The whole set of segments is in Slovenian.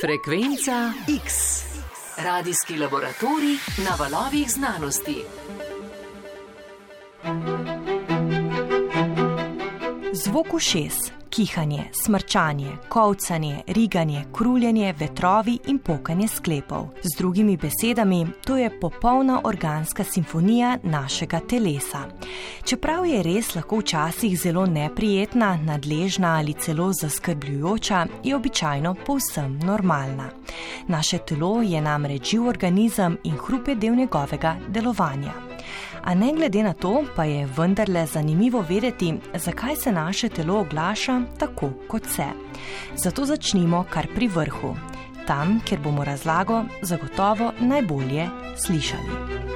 Frekvenca X. Radijski laboratorij na valovih znanosti. Zvok ušes kihanje, smrčanje, kovcanje, riganje, kruljenje, vetrovi in pokanje sklepov. Z drugimi besedami, to je popolna organska simfonija našega telesa. Čeprav je res lahko včasih zelo neprijetna, nadležna ali celo zaskrbljujoča, je običajno povsem normalna. Naše telo je namreč živ organizem in hrup je del njegovega delovanja. A ne glede na to, pa je vendarle zanimivo vedeti, zakaj se naše telo oglaša tako, kot se. Zato začnimo kar pri vrhu, tam, kjer bomo razlago zagotovo najbolje slišali.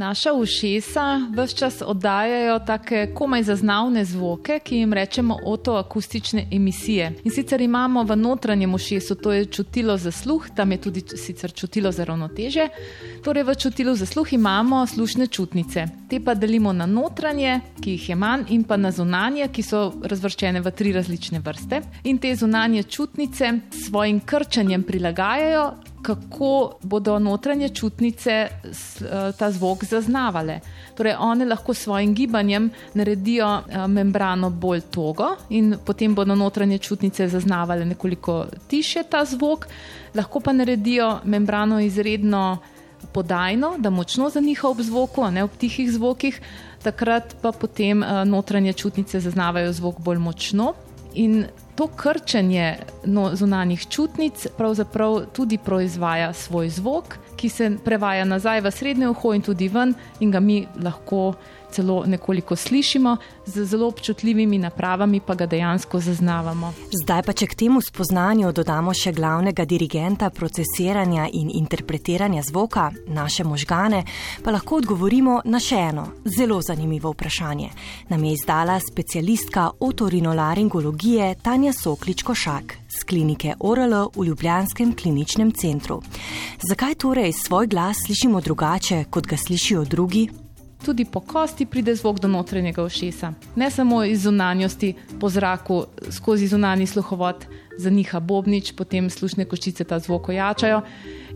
Naša ušesa vse čas oddajajo tako komaj zaznavne zvoke, ki jim rečemo otoakustične emisije. In sicer imamo v notranjem ušesu, to je čutilo za sluh, tam je tudi sicer čutilo za ravnoteže. Torej, v čutilu za sluh imamo slušne čutnice. Te pa delimo na notranje, ki jih je manj, in pa na zunanje, ki so razvrščene v tri različne vrste. In te zunanje čutnice s svojim krčanjem prilagajajo kako bodo notranje čutnice eh, ta zvok zaznavale. Torej, one lahko s svojim gibanjem naredijo eh, membrano bolj togo in potem bodo notranje čutnice zaznavale nekoliko tiše ta zvok, lahko pa naredijo membrano izredno podajno, da močno zaniha ob zvoku, ne ob tihih zvokih, takrat pa potem eh, notranje čutnice zaznavajo zvok bolj močno. In to krčenje no, zunanjih čutnic pravzaprav tudi proizvaja svoj zvok, ki se prevaja nazaj v srednje uho in tudi ven, in ga mi lahko celo nekoliko slišimo, z zelo občutljivimi napravami pa ga dejansko zaznavamo. Zdaj pa, če k temu spoznanju dodamo še glavnega dirigenta procesiranja in interpretiranja zvoka, naše možgane, pa lahko odgovorimo na še eno zelo zanimivo vprašanje. Nam je izdala specialistka otorinolaringologije Tanja Sokličko-Šak z klinike ORL v Ljubljanskem kliničnem centru. Zakaj torej svoj glas slišimo drugače, kot ga slišijo drugi? Tudi po kosti pride zvok do notranjega ušesa. Ne samo iz zunanjosti, po zraku, skozi zunanji sluhovod zaniha bobnič, potem slušne koščice ta zvok ojačajo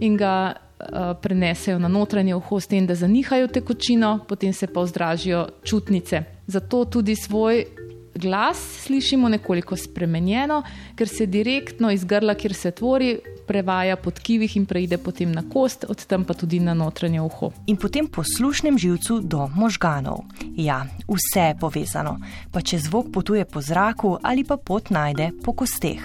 in ga uh, prenesejo na notranje uho, s tem, da zanihajo tekočino, potem se pa vzdražijo čutnice. Zato tudi svoj glas slišimo nekoliko spremenjeno, ker se direktno iz grla, kjer se tvori, prevaja po tkivih in preide potem na kost, od tam pa tudi na notranje uho. In potem po slušnem živcu do možganov. Ja, vse je povezano, pa če zvok potuje po zraku ali pa pot najde po kosteh.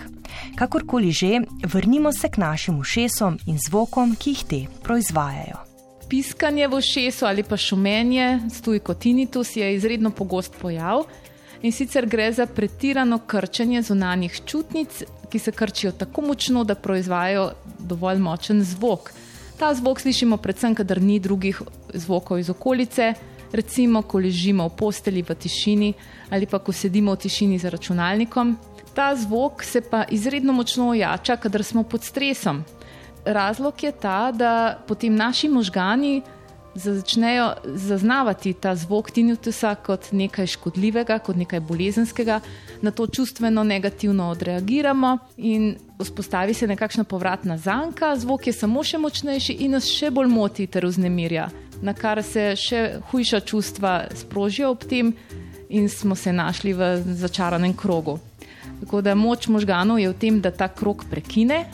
Kakorkoli že, vrnimo se k našim ušesom in zvokom, ki jih te proizvajajo. Piskanje v ušesu ali pa šumenje, stuj kot tinitus, je izredno pogost pojav. In sicer gre za pretirano krčenje zunanjih čutnic, ki se krčijo tako močno, da proizvajajo dovolj močen zvok. Ta zvok slišimo predvsem, kadar ni drugih zvokov iz okolice, recimo, ko ležimo v posteli v tišini ali pa ko sedimo v tišini za računalnikom. Ta zvok se pa izredno močno ojača, kadar smo pod stresom. Razlog je ta, da potem naši možgani začnejo zaznavati ta zvok tinitusa kot nekaj škodljivega, kot nekaj bolezenskega, na to čustveno negativno odreagiramo in vzpostavi se nekakšna povratna zanka, zvok je samo še močnejši in nas še bolj moti ter vznemirja, na kar se še hujša čustva sprožijo ob tem in smo se našli v začaranem krogu. Tako da moč možganov je v tem, da ta krok prekine,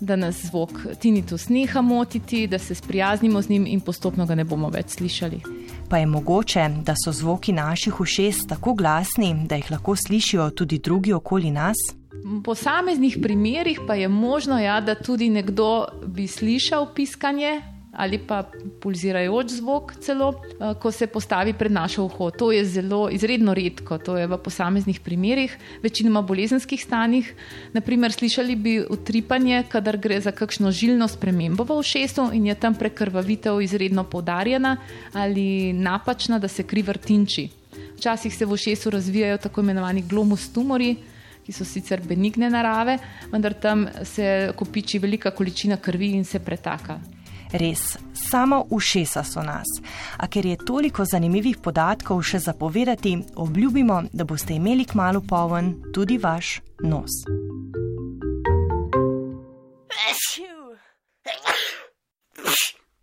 da nas zvok tinitus neha motiti, da se sprijaznimo z njim in postopno ga ne bomo več slišali. Pa je mogoče, da so zvoki naših ušes tako glasni, da jih lahko slišijo tudi drugi okoli nas? V posameznih primerih pa je možno, ja, da tudi nekdo bi slišal piskanje ali pa pulzirajoč zvok, celo eh, ko se postavi pred našo uho. To je zelo izredno redko, to je v posameznih primerih, večinoma bolezenskih stanjih. Naprimer, slišali bi utripanje, kadar gre za kakšno žilno spremembo v ušesu in je tam prekrvavitev izredno poudarjena ali napačna, da se kri vrtinči. Včasih se v ušesu razvijajo tako imenovani glomus tumori. Ki so sicer benigne narave, vendar tam se kopiči velika količina krvi in se pretaka. Res, samo ušesa so nas. A ker je toliko zanimivih podatkov še zapovedati, obljubimo, da boste imeli k malu poln tudi vaš nos.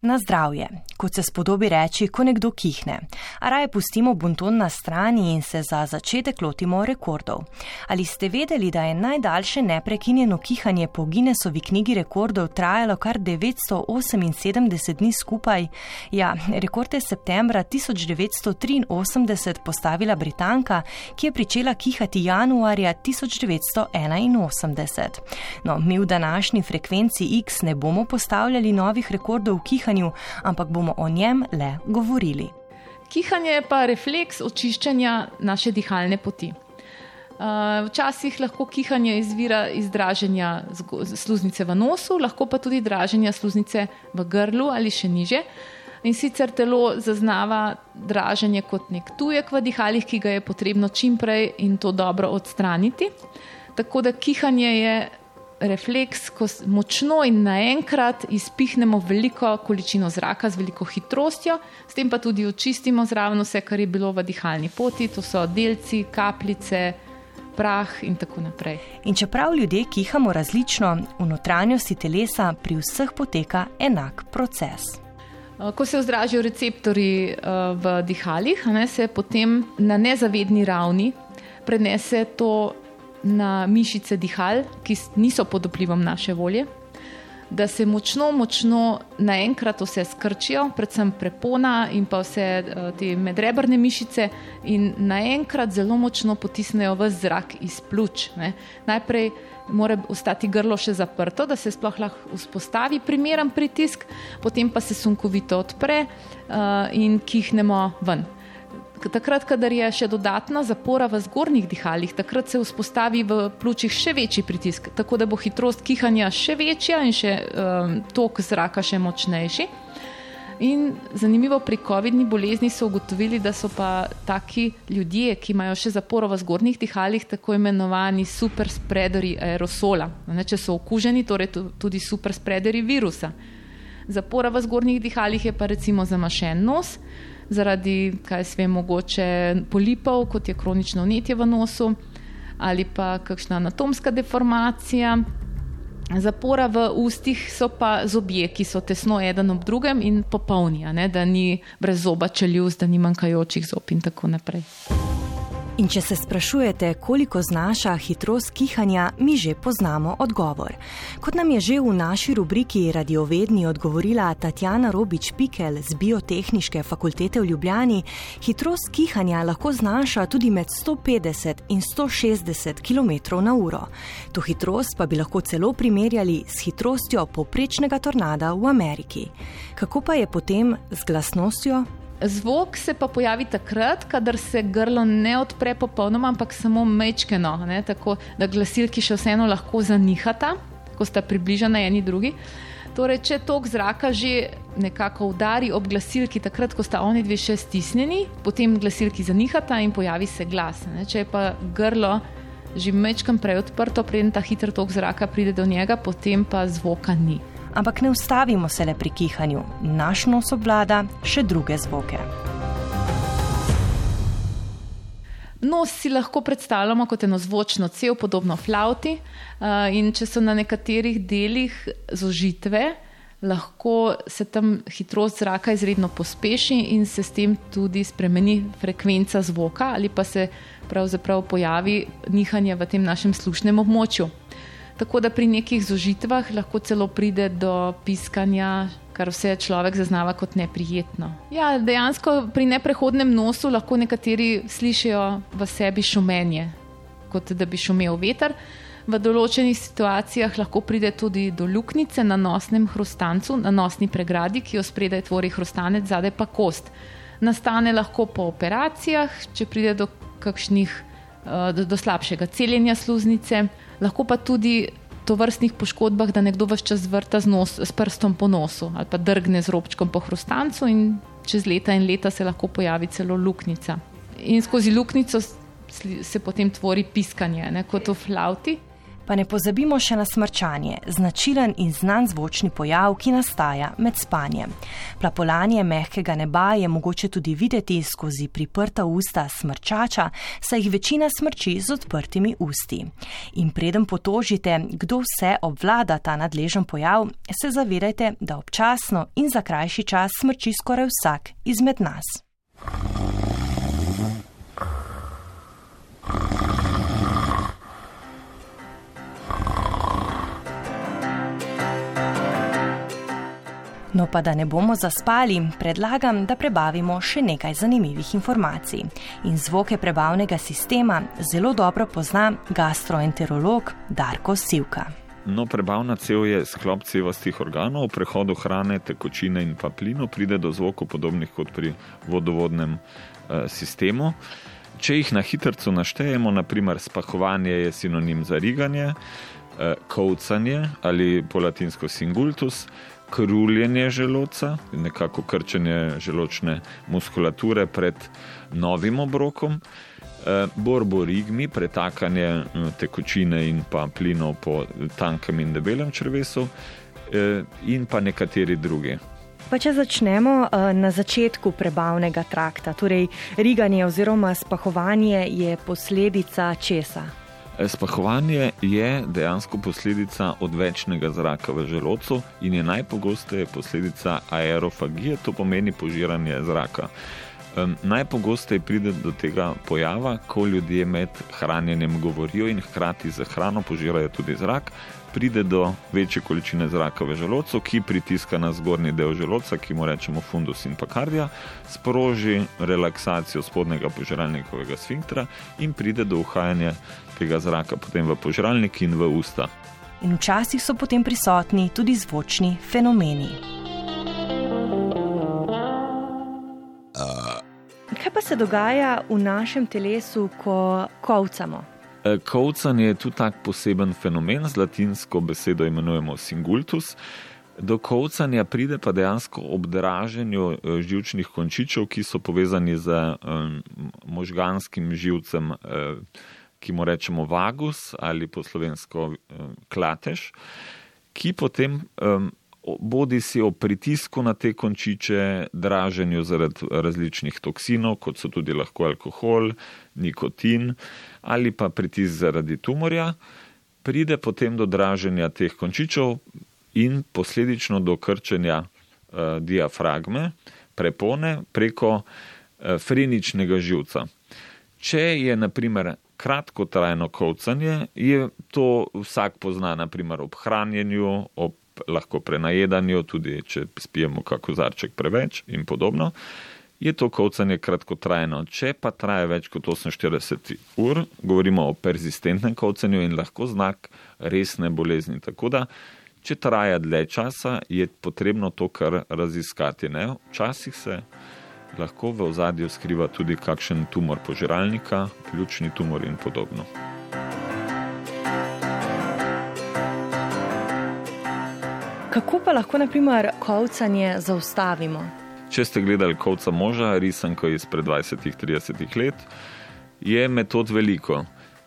Na zdravje, kot se spodobi reči, ko nekdo kihne. A raje pustimo bunton na strani in se za začetek lotimo rekordov. Ali ste vedeli, da je najdaljše neprekinjeno kihanje po Guinnessovi knjigi rekordov trajalo kar 978 dni skupaj? Ja, rekord je septembra 1983 postavila Britanka, ki je pričela kihati januarja 1981. No, mi v današnji frekvenci X ne bomo postavljali novih rekordov v kihanju ampak bomo o njem le govorili. Kihanje je pa refleks očiščanja naše dihalne poti. Uh, včasih lahko kihanje izvira iz draženja sluznice v nosu, lahko pa tudi draženja sluznice v grlu ali še niže. In sicer telo zaznava draženje kot nek tujek v dihalih, ki ga je potrebno čimprej in to dobro odstraniti. Tako da kihanje je refleks, ko močno in naenkrat izpihnemo veliko količino zraka z veliko hitrostjo, s tem pa tudi očistimo zraven vse, kar je bilo v dihalni poti, to so delci, kapljice. Prah in tako naprej. In čeprav ljudje kihamo različno, v notranjosti telesa pri vseh poteka enak proces. Eh, ko se vzdražijo receptori eh, v dihalih, se potem na nezavedni ravni prenese to na mišice dihal, ki niso pod vplivom naše volje, da se močno, močno naenkrat vse skrčijo, predvsem prepona in pa vse eh, te medrebrne mišice, in naenkrat zelo močno potisnejo v zrak iz pljuč. Najprej mora ostati grlo še zaprto, da se sploh lahko vzpostavi primeren pritisk, potem pa se sunkovito odpre uh, in kihnemo ven takrat, kadar je še dodatna zapora v zgornjih dihalih, takrat se vzpostavi v pljučih še večji pritisk, tako da bo hitrost kihanja še večja in še um, tok zraka še močnejši. In zanimivo pri COVID-ni bolezni so ugotovili, da so pa taki ljudje, ki imajo še zaporo v zgornjih dihalih, tako imenovani super sprederi aerosola. Ne, če so okuženi, torej tudi super sprederi virusa. Zapora v zgornjih dihalih je pa recimo zamašen nos, zaradi, kaj se ve, mogoče polipov, kot je kronično vnetje v nosu, ali pa kakšna anatomska deformacija. Zapora v ustih so pa zobje, ki so tesno eden ob drugem in popolni, da ni brez zoba čeljust, da ni manjkajočih zob in tako naprej. In če se sprašujete, koliko znaša hitrost kihanja, mi že poznamo odgovor. Kot nam je že v naši rubriki Radiovedni odgovorila Tatjana Robič-Pikel z Biotehničke fakultete v Ljubljani, hitrost kihanja lahko znaša tudi med 150 in 160 km/h. To hitrost pa bi lahko celo primerjali s hitrostjo poprečnega tornada v Ameriki. Kako pa je potem z glasnostjo? Zvok se pa pojavi takrat, kadar se grlo ne odpre popolnoma, ampak samo mečkeno, ne, tako da glasilki še vseeno lahko zanihata, ko sta približena eni drugi. Torej, če tok zraka že nekako udari ob glasilki, takrat, ko sta oni dve še stisnjeni, potem glasilki zanihata in pojavi se glas. Ne. Če je pa grlo že mečkam prej odprto, preden ta hiter tok zraka pride do njega, potem pa zvoka ni ampak ne ustavimo se le pri kihanju, naš nos obvlada še druge zvoke. Nos si lahko predstavljamo kot eno zvočno cev, podobno flauti, eh, in če so na nekaterih delih zožitve, lahko se tam hitrost zraka izredno pospeši in se s tem tudi spremeni frekvenca zvoka, ali pa se pravzaprav pojavi nihanje v tem našem slušnem območju. Tako da pri nekih zožitvah lahko celo pride do piskanja, kar vse človek zaznava kot neprijetno. Ja, dejansko pri neprehodnem nosu lahko nekateri slišijo v sebi šumenje, kot da bi šumel veter. V določenih situacijah lahko pride tudi do luknjice na nosnem hrustancu, na nosni pregradi, ki jo spredaj tvori hrustanec, zadaj pa kost. Nastane lahko po operacijah, če pride do kakšnih, do, do slabšega celjenja sluznice lahko pa tudi to vrstnih poškodbah, da nekdo vse čas vrta z, nos, z prstom po nosu ali pa drgne z robčkom po hrustancu in čez leta in leta se lahko pojavi celo luknjica. In skozi luknjico se potem tvori piskanje, ne, kot v flauti. Pa ne pozabimo še na smrčanje, značilen in znan zvočni pojav, ki nastaja med spanjem. Plapolanje mehkega neba je mogoče tudi videti skozi priprta usta smrčača, saj jih večina smrči z odprtimi usti. In preden potožite, kdo vse obvlada ta nadležen pojav, se zavedajte, da občasno in za krajši čas smrči skoraj vsak izmed nas. No pa da ne bomo zaspali, predlagam, da prebavimo še nekaj zanimivih informacij. In zvoke prebavnega sistema zelo dobro pozna gastroenterolog Darko Sivka. No, prebavna cev je sklop cevastih organov, v prehodu hrane, tekočine in pa plino pride do zvokov podobnih kot pri vodovodnem eh, sistemu. Če jih na hitro naštejemo, naprimer spahovanje je sinonim za riganje, eh, kovcanje ali po latinsko singultus, kruljenje želodca, nekako krčenje želočne muskulature pred novim obrokom, eh, borborigmi, pretakanje eh, tekočine in pa plinov po tankem in debelem črvesu, eh, in pa nekateri drugi. Pa če začnemo na začetku prebavnega trakta, torej riganje oziroma spahovanje je posledica česa? Spahovanje je dejansko posledica odvečnega zraka v želodcu in je najpogosteje posledica aerofagije, to pomeni požiranje zraka. Um, najpogosteje pride do tega pojava, ko ljudje med hranjenjem govorijo in hkrati za hrano požirajo tudi zrak, pride do večje količine zraka v želodcu, ki pritiska na zgornji del želodca, ki mu rečemo fundus in pakardija, sproži relaksacijo spodnjega požiralnikovega sfinktra in pride do uhajanja tega zraka potem v požiralnik in v usta. In včasih so potem prisotni tudi zvočni fenomeni. Kaj pa se dogaja v našem telesu, ko kovcamo? E, kovcanje je tudi tak poseben fenomen, z latinsko besedo imenujemo singultus. Do kovcanja pride pa dejansko ob draženju e, žilčnih končičev, ki so povezani z um, možganskim živcem, um, ki mu rečemo vagus ali po slovensko um, klatež, ki potem um, bodi si o pritisku na te končiče, draženju zaradi različnih toksinov, kot so tudi lahko alkohol, nikotin ali pa pritisk zaradi tumorja, pride potem do draženja teh končičev in posledično do krčenja uh, diafragme, prepone preko uh, freničnega živca. Če je naprimer kratkotrajno kovcanje, je to vsak pozna naprimer ob hranjenju, ob lahko prenajedanju, tudi če spijemo kako zarček preveč in podobno. Je to kovcanje kratkotrajno. Če pa traja več kot 48 ur, govorimo o persistentnem kovcanju in lahko znak resne bolezni. Tako da, če traja dlje časa, je potrebno to kar raziskati. Ne? Včasih se lahko v ozadju skriva tudi kakšen tumor požiralnika, ključni tumor in podobno. Kako pa lahko, na primer, kovcanje zaustavimo? Če ste gledali Kovca moža, risanko izpred 20-30 let, je metod veliko.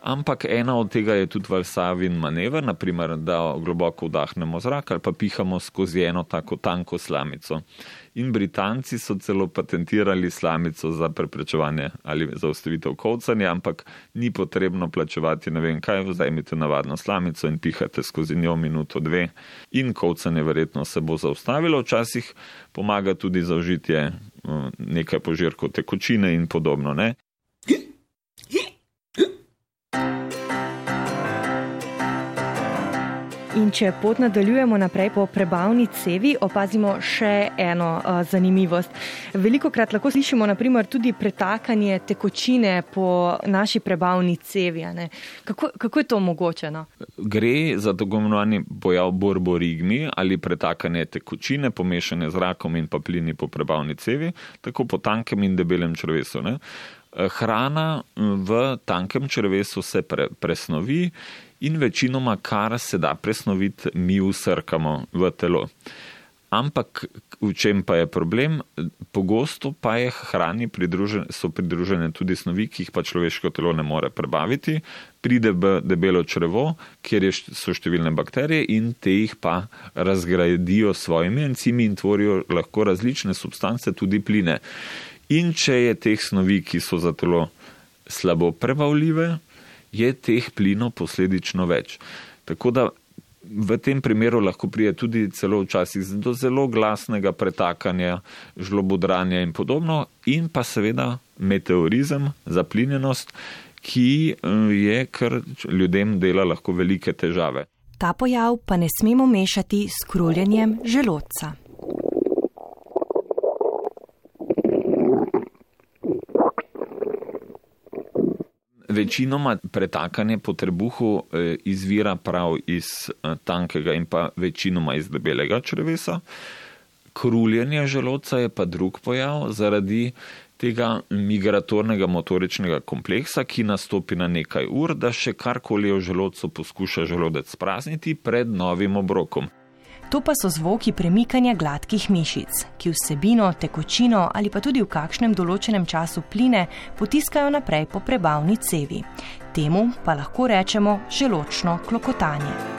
Ampak ena od tega je tudi valsavin manever, naprimer, da globoko vdahnemo zrak ali pa pihamo skozi eno tako tanko slamico. In Britanci so celo patentirali slamico za preprečevanje ali za ustavitev kovcanja, ampak ni potrebno plačevati ne vem kaj, vzajmite navadno slamico in pihate skozi njo minuto, dve in kovcanje verjetno se bo zaustavilo. Včasih pomaga tudi zaužitje eh, nekaj požirkov tekočine in podobno. Ne? In če pot nadaljujemo naprej po prebavni cevi, opazimo še eno uh, zanimivost. Veliko krat lahko slišimo naprimer, tudi pretakanje tekočine po naši prebavni cevi. Kako, kako je to mogoče? No? Gre za tako imenovani pojav borborigmi ali pretakanje tekočine, pomešane z rakom in pa plini po prebavni cevi, tako po tankem in debelem črvesu. Ne? Hrana v tankem črvesu se pre, presnovi in večinoma, kar se da presnoviti, mi usrkamo v telo. Ampak v čem pa je problem? Pogosto pa je hrani pridružen, so pridružene tudi snovi, ki jih pa človeško telo ne more prebaviti. Pride v debelo črevo, kjer so številne bakterije in te jih pa razgradijo s svojimi encimi in tvorijo lahko različne substance, tudi pline. In če je teh snovi, ki so za telo slabo prebavljive, je teh plinov posledično več. Tako da v tem primeru lahko prije tudi celo včasih do zelo glasnega pretakanja, žlobodranja in podobno, in pa seveda meteorizem, zaplinjenost, ki eh, je kar ljudem dela lahko velike težave. Ta pojav pa ne smemo mešati s kruljenjem želodca. Večinoma pretakanje po trebuhu eh, izvira prav iz eh, tankega in pa večinoma iz debelega črevesa. Kruljenje želodca je pa drug pojav zaradi tega migratornega motoričnega kompleksa, ki nastopi na nekaj ur, da še karkoli v želodcu poskuša želodec sprazniti pred novim obrokom. To pa so zvoki premikanja gladkih mišic, ki vsebino, tekočino ali pa tudi v kakšnem določenem času pline potiskajo naprej po prebavni cevi. Temu pa lahko rečemo želočno klokotanje.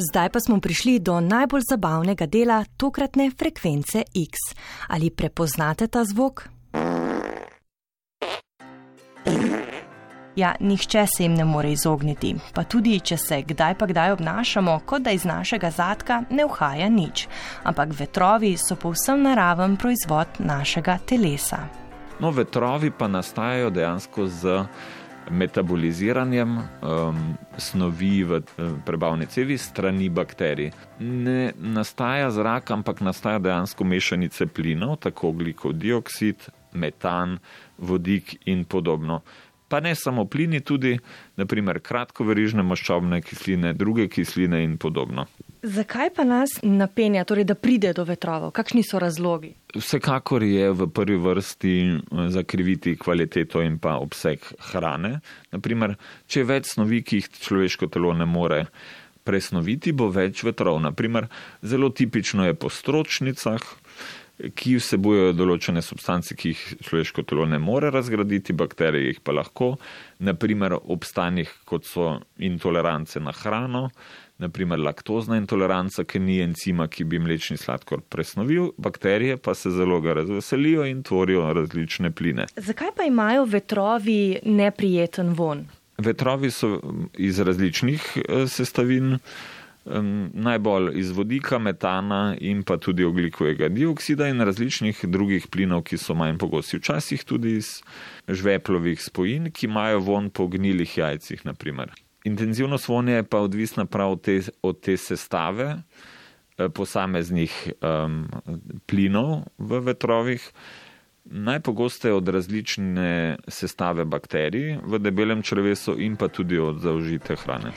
Zdaj pa smo prišli do najbolj zabavnega dela tokratne frekvence X. Ali prepoznate ta zvok? Ja, nihče se jim ne more izogniti, pa tudi, če se kdaj pa kdaj obnašamo, kot da iz našega zadka ne vhaja nič. Ampak vetrovi so povsem naraven proizvod našega telesa. No, vetrovi pa nastajajo dejansko z metaboliziranjem um, snovi v prebavni cevi strani bakterij. Ne nastaja zrak, ampak nastaja dejansko mešanice plinov, tako oglikov dioksid, metan, vodik in podobno pa ne samo plini, tudi naprimer kratkoverižne maščobne kisline, druge kisline in podobno. Zakaj pa nas napenja, torej, da pride do vetrovov? Kakšni so razlogi? Vsekakor je v prvi vrsti eh, zakriviti kvaliteto in pa obseg hrane. Naprimer, če je več snovi, ki jih človeško telo ne more presnoviti, bo več vetrov. Naprimer, zelo tipično je po stročnicah, ki vsebujejo določene substance, ki jih človeško telo ne more razgraditi, bakterije jih pa lahko, naprimer ob stanjih, kot so intolerance na hrano, naprimer laktozna intoleranca, ki ni encima, ki bi mlečni sladkor presnovil, bakterije pa se zelo ga razveselijo in tvorijo različne pline. Zakaj pa imajo vetrovi neprijeten von? Vetrovi so iz različnih eh, sestavin najbolj iz vodika, metana in pa tudi oglikovega dioksida in različnih drugih plinov, ki so manj pogosti. Včasih tudi iz žveplovih spojin, ki imajo von po gnilih jajcih. Naprimer. Intenzivnost vonja je pa odvisna prav te, od te sestave eh, posameznih um, plinov v vetrovih. Najpogosteje od različne sestave bakterij v debelem črevesu in pa tudi od zaužite hrane.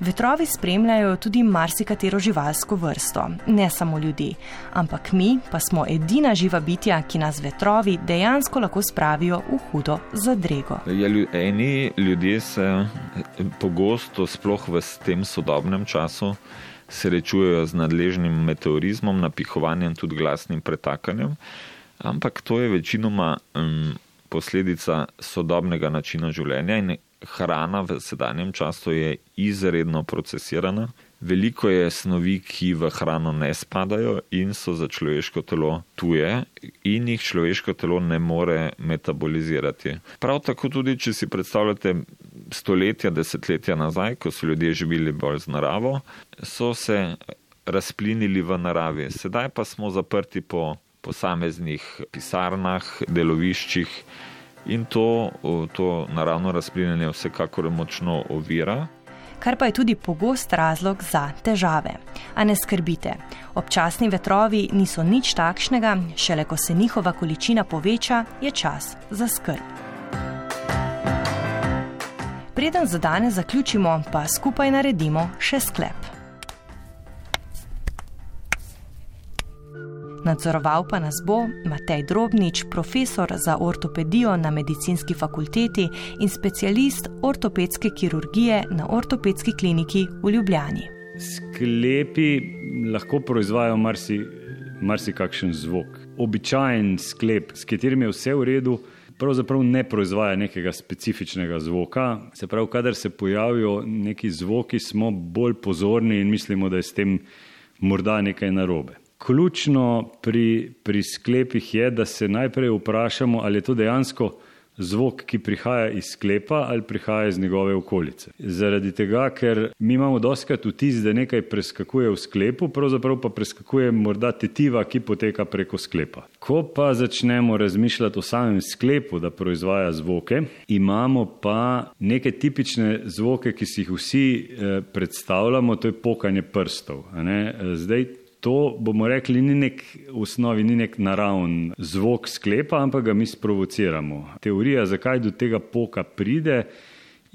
Vetrovi spremljajo tudi marsikatero živalsko vrsto, ne samo ljudi, ampak mi pa smo edina živa bitja, ki nas vetrovi dejansko lahko spravijo v hudo zadrego. Ja, eni ljudje se pogosto, sploh v tem sodobnem času, srečujejo z nadležnim meteorizmom, napihovanjem, tudi glasnim pretakanjem, ampak to je večinoma um, posledica sodobnega načina življenja in hrana v sedanjem času je izredno procesirana. Veliko je snovi, ki v hrano ne spadajo in so za človeško telo tuje, in jih človeško telo ne more metabolizirati. Prav tako tudi, če si predstavljate stoletja, desetletja nazaj, ko so ljudje živeli bolj z naravo, so se razplinili v naravi. Sedaj pa smo zaprti po posameznih pisarnah, deloviščih in to, to naravno razplinjanje vsekakor močno ovira. Kar pa je tudi pogost razlog za težave. A ne skrbite, občasni vetrovi niso nič takšnega, šele ko se njihova količina poveča, je čas za skrb. Preden za danes zaključimo, pa skupaj naredimo še sklep. Nadzoroval pa nas bo Matej Drobnič, profesor za ortopedijo na medicinski fakulteti in specialist ortopedske kirurgije na ortopedski kliniki v Ljubljani. Sklepi lahko proizvajajo marsikakšen marsi zvok. Običajen sklep, s katerim je vse v redu, pravzaprav ne proizvaja nekega specifičnega zvoka. Se pravi, kadar se pojavijo neki zvoki, smo bolj pozorni in mislimo, da je s tem morda nekaj narobe. Ključno pri, pri sklepih je, da se najprej vprašamo, ali je to dejansko zvok, ki prihaja iz sklepa ali prihaja iz njegove okolice. Zaradi tega, ker mi imamo doskrat vtis, da nekaj preskakuje v sklepu, pravzaprav pa preskakuje morda tetiva, ki poteka preko sklepa. Ko pa začnemo razmišljati o samem sklepu, da proizvaja zvoke, imamo pa neke tipične zvoke, ki si jih vsi eh, predstavljamo, to je pokanje prstov. Zdaj, to bomo rekli, ni nek v osnovi, ni nek naravn zvok sklepa, ampak ga mi sprovociramo. Teorija, zakaj do tega poka pride,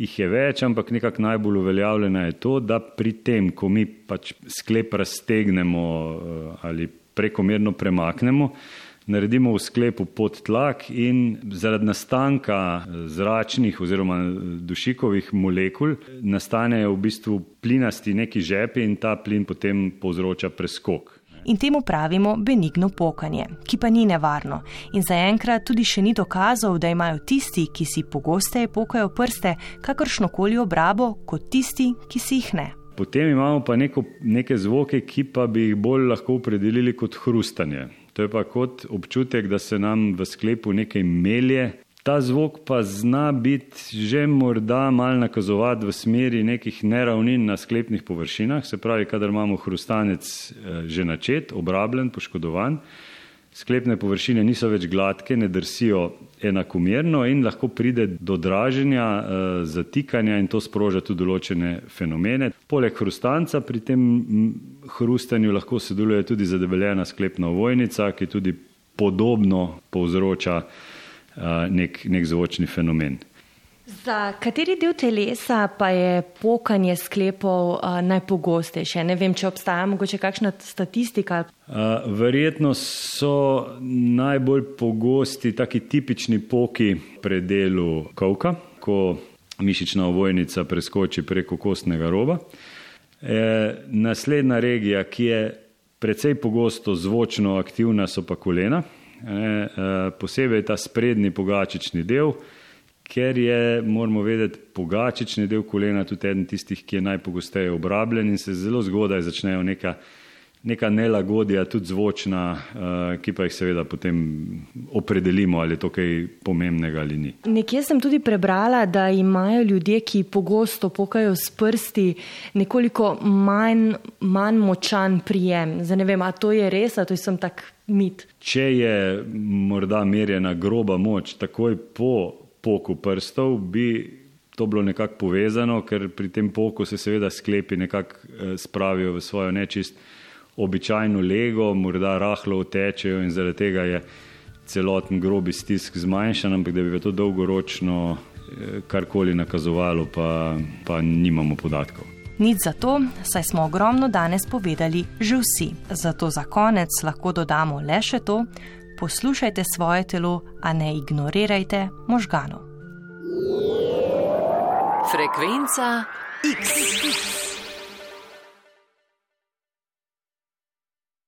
jih je več, ampak nekako najbolj uveljavljena je to, da pri tem, ko mi pač sklep raztegnemo eh, ali prekomerno premaknemo, naredimo v sklepu podtlak in zaradi nastanka eh, zračnih oziroma eh, dušikovih molekul nastanejo v bistvu plinasti neki žepi in ta plin potem povzroča preskok. In temu pravimo benigno pokanje, ki pa ni nevarno. In zaenkrat tudi še ni dokazov, da imajo tisti, ki si pogosteje pokajo prste, kakršno koli obrabo, kot tisti, ki si jih ne. Potem imamo pa neko, neke zvoke, ki pa bi jih bolj lahko opredelili kot hrustanje. To je pa kot občutek, da se nam v sklepu nekaj melje. Ta zvok pa zna biti že morda mal nakazovati v smeri nekih neravnin na sklepnih površinah, se pravi, kadar imamo hrustanec eh, že načet, obrabljen, poškodovan sklepne površine niso več gladke, ne drsijo enakomerno in lahko pride do draženja, eh, zatikanja in to sproža tudi določene fenomene. Poleg hrustanca pri tem hrustanju lahko sodeluje tudi zadebeljena sklepna ovojnica, ki tudi podobno povzroča eh, nek, nek zvočni fenomen. Za kateri del telesa pa je pokanje sklepov uh, najpogostejše? Ne vem, če obstaja mogoče kakšna statistika. Uh, verjetno so najbolj pogosti taki tipični poki predelu kavka, ko mišična ovojnica preskoči preko kostnega roba. E, naslednja regija, ki je precej pogosto zvočno aktivna, so pa kolena. E, e, posebej ta sprednji pogačični del ker je, moramo vedeti, pogačični del kolena tudi eden tistih, ki je najpogosteje obrabljen in se zelo zgodaj začnejo neka, neka nelagodja, tudi zvočna, uh, ki pa jih seveda potem opredelimo, ali je to kaj pomembnega ali ni. Nekje sem tudi prebrala, da imajo ljudje, ki pogosto pokajo s prsti, nekoliko manj, manj močan prijem. Zdaj ne vem, a to je res, a to je sem tak mit. Če je morda merjena groba moč takoj po poku prstov, bi to bilo nekako povezano, ker pri tem poku se seveda sklepi nekako eh, spravijo v svojo nečist običajno lego, morda rahlo utečejo in zaradi tega je celoten grobi stisk zmanjšan, ampak da bi to dolgoročno eh, karkoli nakazovalo, pa, pa nimamo podatkov. Nič za to, saj smo ogromno danes povedali že vsi. Zato za konec lahko dodamo le še to, poslušajte svoje telo, a ne ignorirajte možganov. Frekvenca X.